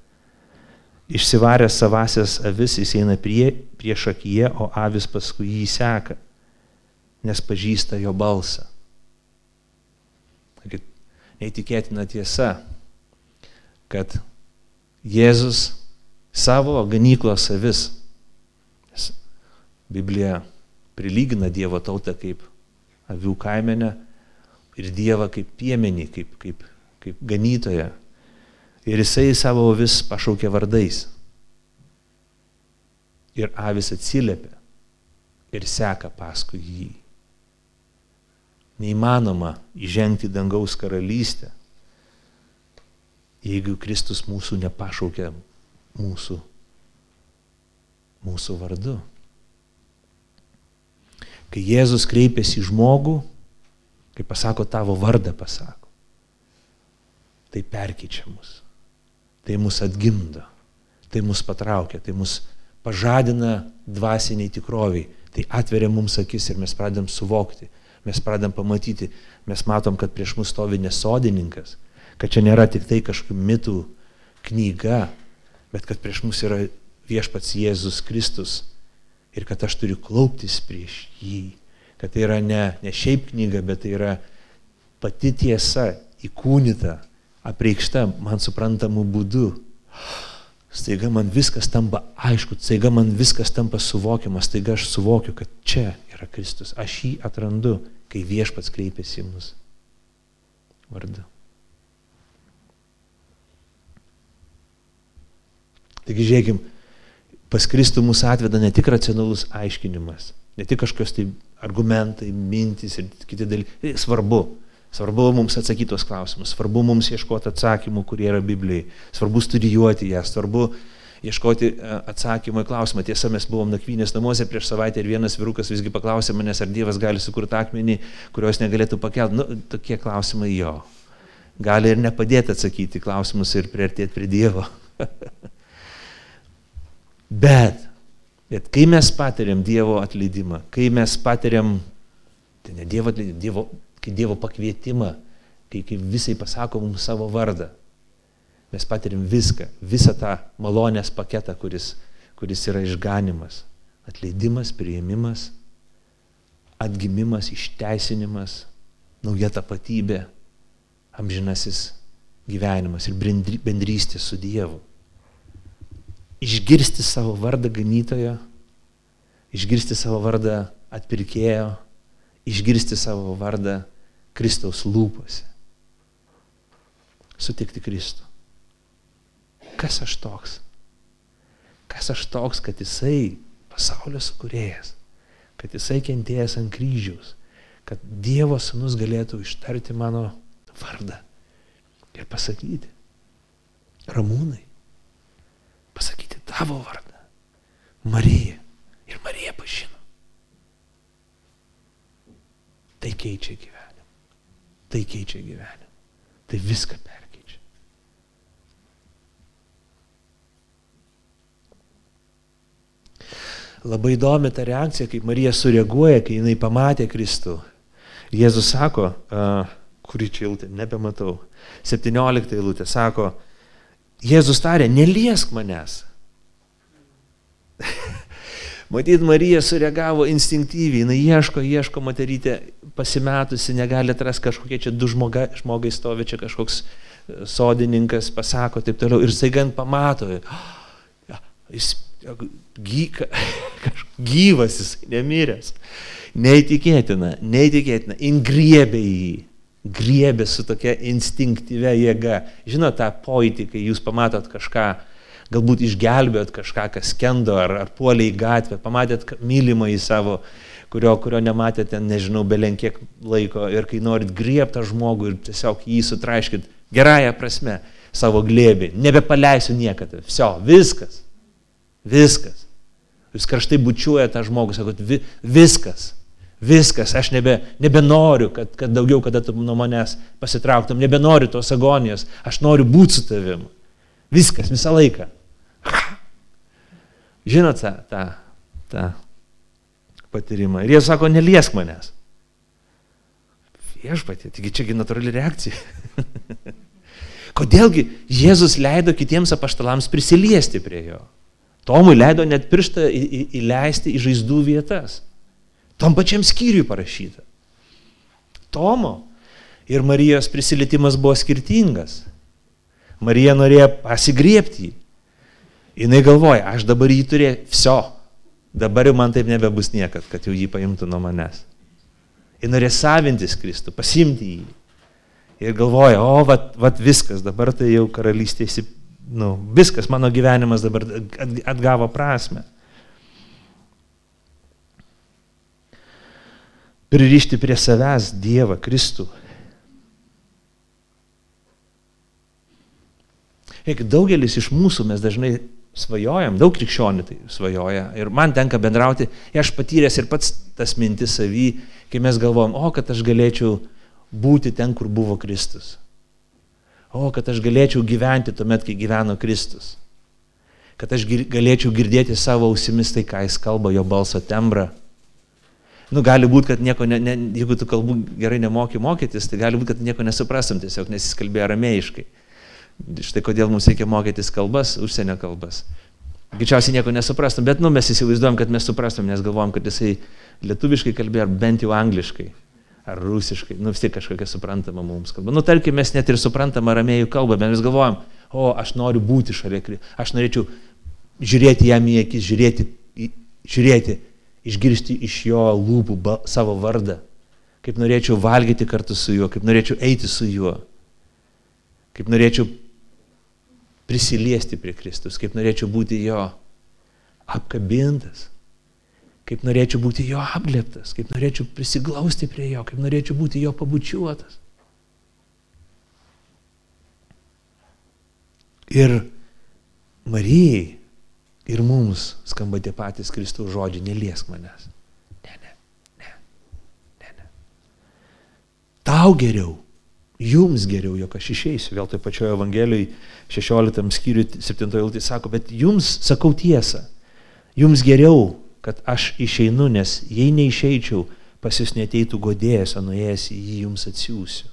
Išsivaręs savasias avis jis eina prie, prieš akiją, o avis paskui jį seka, nes pažįsta jo balsą. Neįtikėtina tiesa, kad Jėzus savo ganyklos avis, Biblija prilygina Dievo tautą kaip avių kaimenę ir Dievą kaip piemenį, kaip, kaip, kaip ganytoją. Ir jisai savo vis pašaukė vardais. Ir avis atsiliepia ir seka paskui jį. Neįmanoma įžengti dangaus karalystę, jeigu Kristus mūsų nepašaukia mūsų, mūsų vardu. Kai Jėzus kreipiasi į žmogų, kai pasako tavo vardą, pasako, tai perkyčia mus, tai mus atgimdo, tai mus patraukia, tai mus pažadina dvasiniai tikroviai, tai atveria mums akis ir mes pradedam suvokti, mes pradedam pamatyti, mes matom, kad prieš mus stovi nesodininkas, kad čia nėra tik tai kažkokių mitų knyga, bet kad prieš mus yra viešpats Jėzus Kristus, ir kad aš turiu klauptis prieš jį. Kad tai yra ne, ne šiaip knyga, bet tai yra pati tiesa įkūnyta, apreikšta man suprantamu būdu. Staiga man viskas tampa aišku, staiga man viskas tampa suvokiamas, staiga aš suvokiu, kad čia yra Kristus. Aš jį atrandu, kai viešpats kreipiasi į mus vardu. Taigi žiūrėkim, pas Kristų mus atveda ne tik racionalus aiškinimas, ne tik kažkokios tai argumentai, mintys ir kiti dalykai. Tai svarbu. Svarbu mums atsakyti tos klausimus, svarbu mums ieškoti atsakymų, kurie yra Biblijai, svarbu studijuoti ją, svarbu ieškoti e, atsakymą į klausimą. Tiesa, mes buvom nakvynės namuose prieš savaitę ir vienas vyrukas visgi paklausė manęs, ar Dievas gali sukurti akmenį, kurios negalėtų pakelti. Nu, tokie klausimai jo. Gali ir nepadėti atsakyti klausimus ir priartėti prie Dievo. Bet, bet kai mes patiriam Dievo atleidimą, kai mes patiriam, tai ne Dievo atleidimą, Dievo, kai Dievo pakvietimą, kai, kai visai pasako mums savo vardą, mes patiriam viską, visą tą malonės paketą, kuris, kuris yra išganimas. Atleidimas, prieimimas, atgimimas, išteisinimas, nauja tapatybė, amžinasis gyvenimas ir bendrystė su Dievu išgirsti savo vardą ganytojo, išgirsti savo vardą atpirkėjo, išgirsti savo vardą Kristaus lūpose. Sutikti Kristų. Kas aš toks? Kas aš toks, kad jisai pasaulio sukūrėjas, kad jisai kentėjęs ant kryžiaus, kad Dievo sunus galėtų ištarti mano vardą ir pasakyti, ramūnai, pasakyti tavo vardą. Marija. Ir Marija pažino. Tai keičia gyvenimą. Tai keičia gyvenimą. Tai viską perkeičia. Labai įdomi ta reakcija, kaip Marija sureaguoja, kai jinai pamatė Kristų. Jėzus sako, uh, kurį čia eilutė, nebematau, 17 eilutė, sako, Jėzus tarė, neliesk manęs. Matyt, Marija sureagavo instinktyviai, jinai ieško, ieško materytė pasimetusi, negali atrasti kažkokie čia du žmoga, žmogai stovi, čia kažkoks e, sodininkas pasako taip toliau ir saigant pamato, jis gyka, gyvas, jis nemiręs. Neįtikėtina, neįtikėtina, ingriebė jį griebė su tokia instinktyvia jėga. Žinot tą pojūtį, kai jūs pamatot kažką, galbūt išgelbėt kažką, kas kendo ar, ar puolė į gatvę, pamatėt mylimą į savo, kurio, kurio nematėte, nežinau, belenkiek laiko ir kai norit griebtą žmogų ir tiesiog jį sutraiškit gerąją prasme savo glėbį, nebepaleisiu niekada, viso, viskas, viskas. Jūs karštai bučiuojate tą žmogų, sakot, vi, viskas, Viskas, aš nebe, nebenoriu, kad, kad daugiau kada tu nuo manęs pasitrauktum, nebenoriu tos agonijos, aš noriu būti su tavim. Viskas, visą laiką. Žinot tą, tą, tą patyrimą. Ir jie sako, neliesk manęs. Viešpatė, taigi čiagi natūrali reakcija. Kodėlgi Jėzus leido kitiems apaštalams prisiliesti prie jo? Tomui leido net pirštą į, į, įleisti į žaizdų vietas. Tom pačiam skyriui parašyta. Tomo ir Marijos prisilietimas buvo skirtingas. Marija norėjo pasigriepti jį. Jis galvoja, aš dabar jį turėjau, viso, dabar jau man taip nebebus niekad, kad jau jį paimtų nuo manęs. Jis norėjo savintis Kristų, pasimti jį. Ir galvoja, o, vat, vat viskas, dabar tai jau karalystė, nu, viskas, mano gyvenimas dabar atgavo prasme. Pririšti prie savęs Dievą, Kristų. Eik, daugelis iš mūsų mes dažnai svajojam, daug krikščionių tai svajoja. Ir man tenka bendrauti, aš patyręs ir pats tas mintis savy, kai mes galvojam, o, kad aš galėčiau būti ten, kur buvo Kristus. O, kad aš galėčiau gyventi tuomet, kai gyveno Kristus. Kad aš galėčiau girdėti savo ausimis tai, ką jis kalba, jo balso tembrą. Nu, gali būti, kad nieko, ne, ne, jeigu tu kalbų gerai nemoki mokytis, tai gali būti, kad nieko nesuprastum tiesiog, nes jis kalbėjo ramėjiškai. Štai kodėl mums reikia mokytis kalbas, užsienio kalbas. Greičiausiai nieko nesuprastum, bet nu, mes įsivaizduojam, kad mes suprastum, nes galvom, kad jisai lietuviškai kalbėjo, ar bent jau angliškai ar rusiškai, nu vis tiek kažkokia suprantama mums kalba. Nu, tarkim, mes net ir suprantama ramėjų kalbą, bet mes galvojam, o aš noriu būti šalia, aš norėčiau žiūrėti jam į akis, žiūrėti, žiūrėti išgirsti iš jo lūpų ba, savo vardą, kaip norėčiau valgyti kartu su juo, kaip norėčiau eiti su juo, kaip norėčiau prisiliesti prie Kristus, kaip norėčiau būti jo apkabintas, kaip norėčiau būti jo apglėptas, kaip norėčiau prisiglausti prie jo, kaip norėčiau būti jo pabučiuotas. Ir Marijai ir mums skamba tie patys Kristaus žodžiai, neliesk manęs. Ne, ne, ne, ne, ne. Tau geriau, jums geriau, jog aš išeisiu. Vėl toje pačioje Evangelijoje 16 skyriui 7 eilutė sako, bet jums sakau tiesą, jums geriau kad aš išeinu, nes jei neišeičiau, pas jūs neteitų godėjas, o nuėjęs į jį jums atsiųsiu.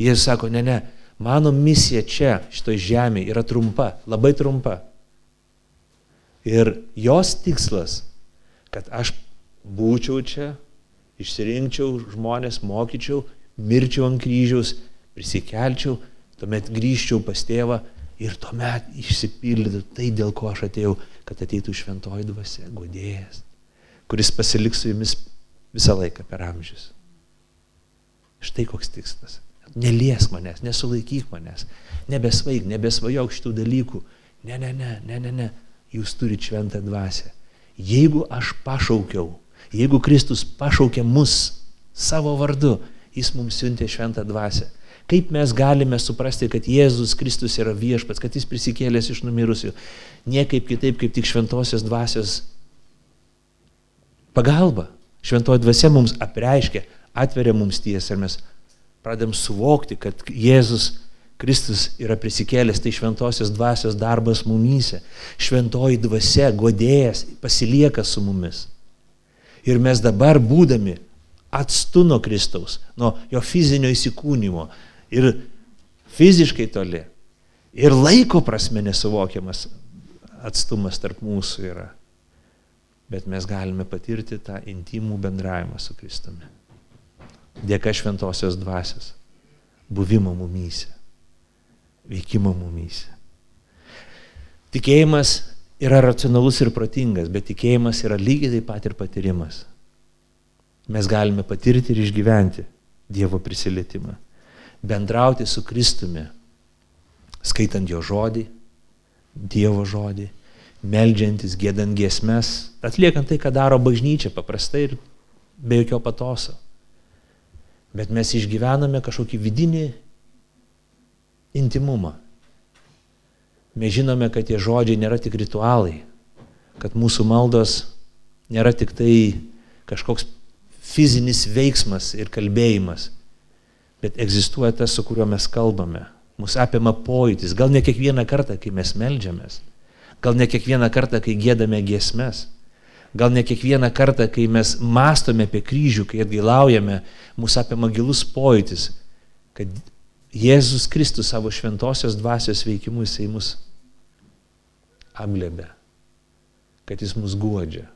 Jis sako, ne, ne, mano misija čia, šitoje žemėje yra trumpa, labai trumpa. Ir jos tikslas, kad aš būčiau čia, išsirinkčiau žmonės, mokyčiau, mirčiau ant kryžiaus, prisikelčiau, tuomet grįžčiau pas tėvą ir tuomet išsipildytų tai, dėl ko aš atėjau kad ateitų šventoji dvasia, godėjas, kuris pasiliks su jumis visą laiką per amžius. Štai koks tikslas. Neliesk manęs, nesulaikyk manęs, nebesvaig, nebesvajok šitų dalykų. Ne, ne, ne, ne, ne, ne. Jūs turite šventą dvasę. Jeigu aš pašaukiau, jeigu Kristus pašaukė mus savo vardu, jis mums siuntė šventą dvasę. Kaip mes galime suprasti, kad Jėzus Kristus yra viešpats, kad jis prisikėlęs iš numirusių? Niekaip kitaip, kaip tik šventosios dvasios pagalba. Šventoji dvasia mums apreiškia, atveria mums tiesą ir mes pradėm suvokti, kad Jėzus Kristus yra prisikėlęs, tai šventosios dvasios darbas mumyse. Šventoji dvasia, godėjas, pasilieka su mumis. Ir mes dabar būdami atstu nuo Kristaus, nuo jo fizinio įsikūnymo, ir fiziškai toli, ir laiko prasme nesuvokiamas atstumas tarp mūsų yra. Bet mes galime patirti tą intimų bendravimą su Kristumi. Dėka šventosios dvasios, buvimo mumyse, veikimo mumyse. Tikėjimas yra racionalus ir protingas, bet tikėjimas yra lygiai taip pat ir patyrimas. Mes galime patirti ir išgyventi Dievo prisilietimą bendrauti su Kristumi, skaitant jo žodį, Dievo žodį, meldžiantis, gėdant giesmes, atliekant tai, ką daro bažnyčia paprastai ir be jokio patoso. Bet mes išgyvename kažkokį vidinį intimumą. Mes žinome, kad tie žodžiai nėra tik ritualai, kad mūsų maldos nėra tik tai kažkoks fizinis veiksmas ir kalbėjimas, bet egzistuoja tas, su kuriuo mes kalbame. Mūsų apima pojūtis, gal ne kiekvieną kartą, kai mes melžiamės, gal ne kiekvieną kartą, kai gėdame giesmes, Gal ne kiekvieną kartą, kai mes mastome apie kryžių, kai atgailaujame, mūsų apima gilus pojūtis, kad Jėzus Kristus savo šventosios dvasios veikimu jisai mus apglėbė, kad jis mus guodžia,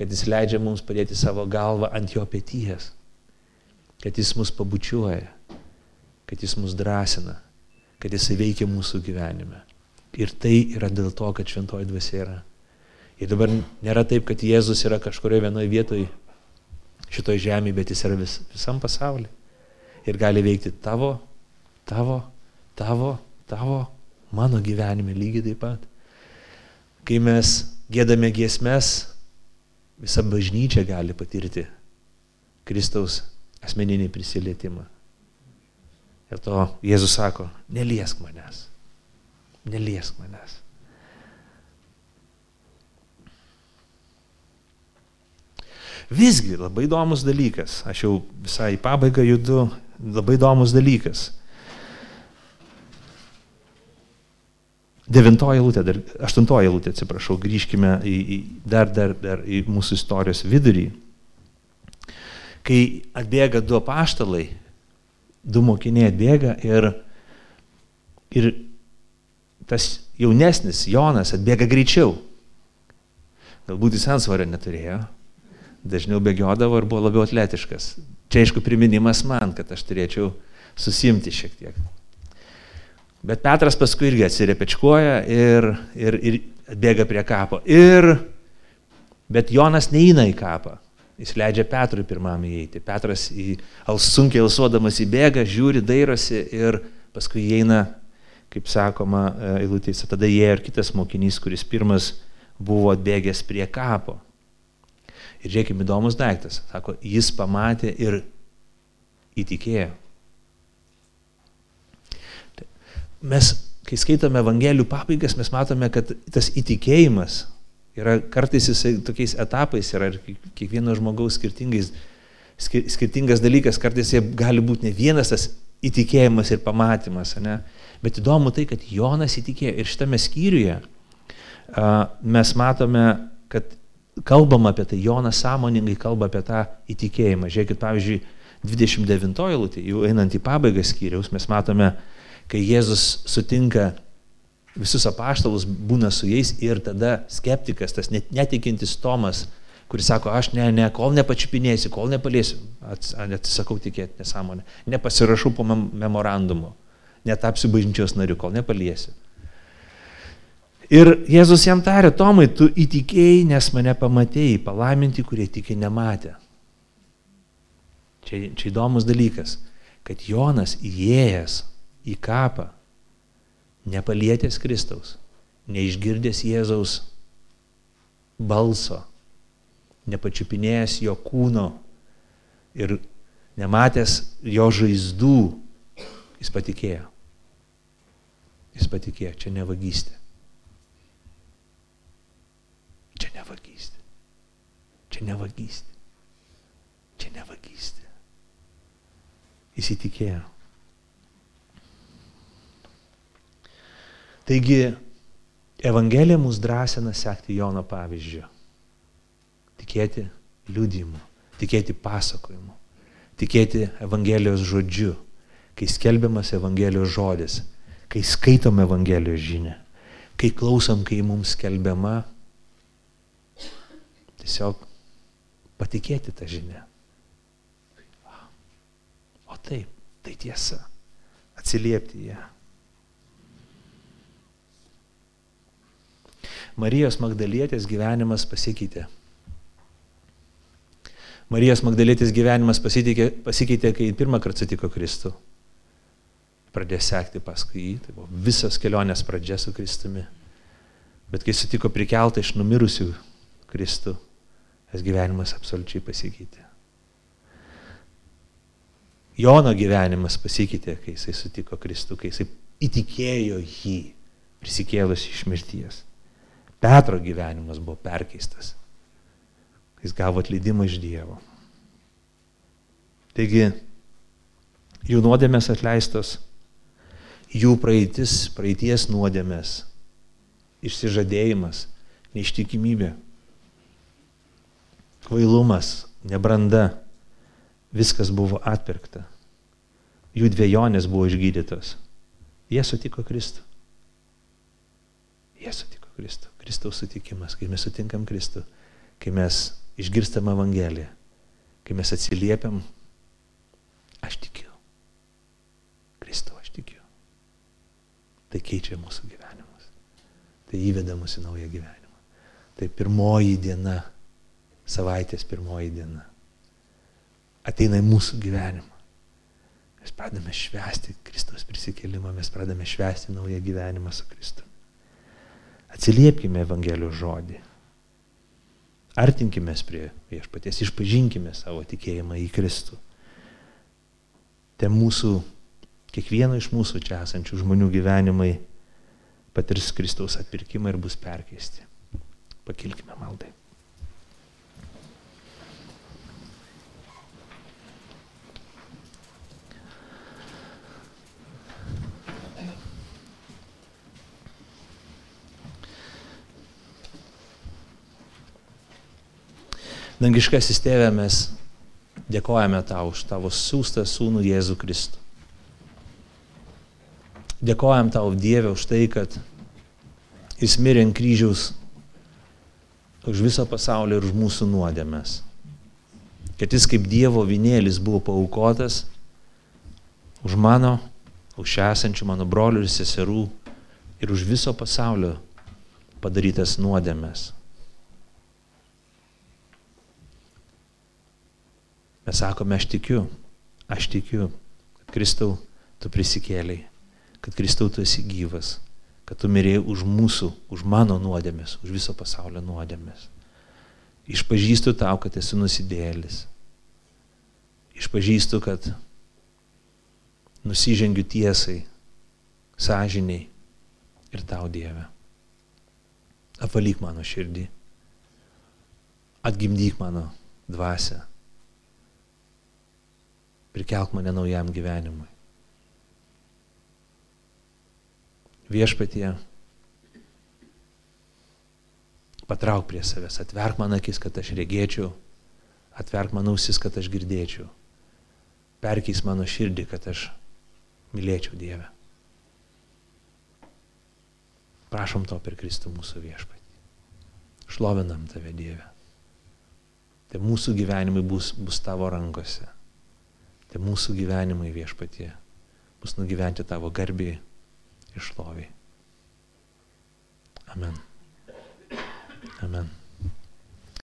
kad jis leidžia mums padėti savo galvą ant jo pėties, kad jis mus pabučiuoja, kad jis mus drąsina, kad jis veikia mūsų gyvenime. Ir tai yra dėl to, kad šventoji dvasia yra. Ir dabar nėra taip, kad Jėzus yra kažkurioje vienoje vietoje šitoje žemėje, bet jis yra vis, visam pasaulyje. Ir gali veikti tavo, tavo, tavo, tavo, mano gyvenime lygiai taip pat. Kai mes gėdame giesmes, visa bažnyčia gali patirti Kristaus asmeninį prisilietimą. Ir to Jėzus sako, neliesk manęs, neliesk manęs. Visgi labai įdomus dalykas, aš jau visai į pabaigą judu, labai įdomus dalykas. Devintoji lūtė, dar, aštuntoji lūtė, atsiprašau, grįžkime į, į, dar, dar, dar į mūsų istorijos vidurį. Kai atbėga du apaštalai, du mokiniai atbėga ir, ir tas jaunesnis Jonas atbėga greičiau. Galbūt jis ansvario neturėjo, dažniau bėgiodavo ir buvo labiau atletiškas. Čia aišku priminimas man, kad aš turėčiau susimti šiek tiek. Bet Petras paskui irgi atsirepečkuoja ir, ir, ir atbėga prie kapo. Ir, bet Jonas neina į kapą. Jis leidžia Petrui pirmam įeiti. Petras į, sunkiai alsuodamas įbėga, žiūri, dairosi ir paskui įeina, kaip sakoma, e, eilutėse. Tada jie ir kitas mokinys, kuris pirmas buvo atbėgęs prie kapo. Ir žiūrėkime, įdomus daiktas. Sako, jis pamatė ir įtikėjo. Mes, kai skaitome Evangelijų pabaigas, mes matome, kad tas įtikėjimas yra kartais jisai tokiais etapais yra ir kiekvieno žmogaus skirtingais, skir, skirtingas dalykas, kartais jie gali būti ne vienas tas įtikėjimas ir pamatymas, ne? bet įdomu tai, kad Jonas įtikėjo ir šitame skyriuje mes matome, kad kalbam apie tai, Jonas sąmoningai kalba apie tą įtikėjimą. Žiūrėkit, pavyzdžiui, 29 eilutė, jau einant į pabaigą skyriaus, mes matome, kai Jėzus sutinka visus apaštalus, būna su jais ir tada skeptikas, tas net, netikintis Tomas, kuris sako, aš ne, ne, kol nepačiupinėsiu, kol nepaliesiu, atsisakau tikėti nesąmonę, nepasirašau po memorandumu, netapsiu bažnyčios nariu, kol nepaliesiu. Ir Jėzus jam tarė, Tomai, tu įtikėjai, nes mane pamatėjai, palaiminti, kurie tiki nematė. Čia, čia įdomus dalykas, kad Jonas įėjęs į kapą, nepalietęs Kristaus, neišgirdęs Jėzaus balso, nepačiupinėjęs jo kūno ir nematęs jo žaizdų, jis patikėjo. Jis patikėjo, čia ne vagystė. Čia ne vagystė. Čia ne vagystė. Čia ne vagystė. Jis Taigi Evangelija mus drąsina sekti Jono pavyzdžiu. Tikėti liūdimu, tikėti pasakojimu, tikėti Evangelijos žodžiu, kai skelbiamas Evangelijos žodis, kai skaitom Evangelijos žinę, kai klausom, kai mums skelbiama, tiesiog patikėti tą žinę. O taip, tai tiesa, atsiliepti ją. Marijos Magdalietės gyvenimas pasikeitė. Marijos Magdalietės gyvenimas pasikeitė, pasikeitė kai pirmą kartą sutiko Kristų. Pradėjo sekti paskui jį, tai buvo visas kelionės pradžia su Kristumi. Bet kai sutiko prikeltą iš numirusių Kristų, tas gyvenimas absoliučiai pasikeitė. Jono gyvenimas pasikeitė, kai jisai sutiko Kristų, kai jisai įtikėjo jį prisikėlus iš mirties. Petro gyvenimas buvo perkeistas. Jis gavo atleidimą iš Dievo. Taigi, jų nuodėmės atleistos, jų praeitis, praeities nuodėmės, išsižadėjimas, neištikimybė kvailumas, nebranda, viskas buvo atpirkta. Jų dviejonės buvo išgydytos. Jie sutiko Kristų. Jie sutiko Kristų. Kristaus sutikimas, kai mes sutinkam Kristų, kai mes išgirstam Evangeliją, kai mes atsiliepiam, aš tikiu. Kristau, aš tikiu. Tai keičia mūsų gyvenimus. Tai įveda mus į naują gyvenimą. Tai pirmoji diena, savaitės pirmoji diena. Ateina į mūsų gyvenimą. Mes pradame švęsti Kristaus prisikėlimą, mes pradame švęsti naują gyvenimą su Kristu. Atsiliepkime Evangelijos žodį. Artinkime prie viešpaties, išpažinkime savo tikėjimą į Kristų. Te mūsų, kiekvieno iš mūsų čia esančių žmonių gyvenimai patirs Kristaus atpirkimą ir bus perkeisti. Pakilkime maldai. Dangiškasis tėvė, mes dėkojame tau už tavo siūstą sūnų Jėzų Kristų. Dėkojam tau Dievę už tai, kad jis mirė ant kryžiaus už viso pasaulio ir už mūsų nuodėmės. Kad jis kaip Dievo vinėlis buvo paukotas už mano, už esančių mano brolių ir seserų ir už viso pasaulio padarytas nuodėmės. Mes sakome, aš tikiu, aš tikiu, kad Kristau tu prisikėliai, kad Kristau tu esi gyvas, kad tu mirėjai už mūsų, už mano nuodėmės, už viso pasaulio nuodėmės. Išpažįstu tau, kad esi nusidėlis. Išpažįstu, kad nusižengiu tiesai, sąžiniai ir tau Dieve. Apvalyk mano širdį, atgimdyk mano dvasę, prikelk mane naujam gyvenimui. Viešpatie, patrauk prie savęs, atverk man akis, kad aš regėčiau, atverk man ausis, kad aš girdėčiau, perkeis mano širdį, kad aš mylėčiau Dievę. Prašom to per Kristų mūsų viešpatį. Šlovinam tave Dievę. Tai mūsų gyvenimai bus, bus tavo rankose. Tai mūsų gyvenimai viešpatie bus nugyventi tavo garbiai ir šloviai. Amen. Amen.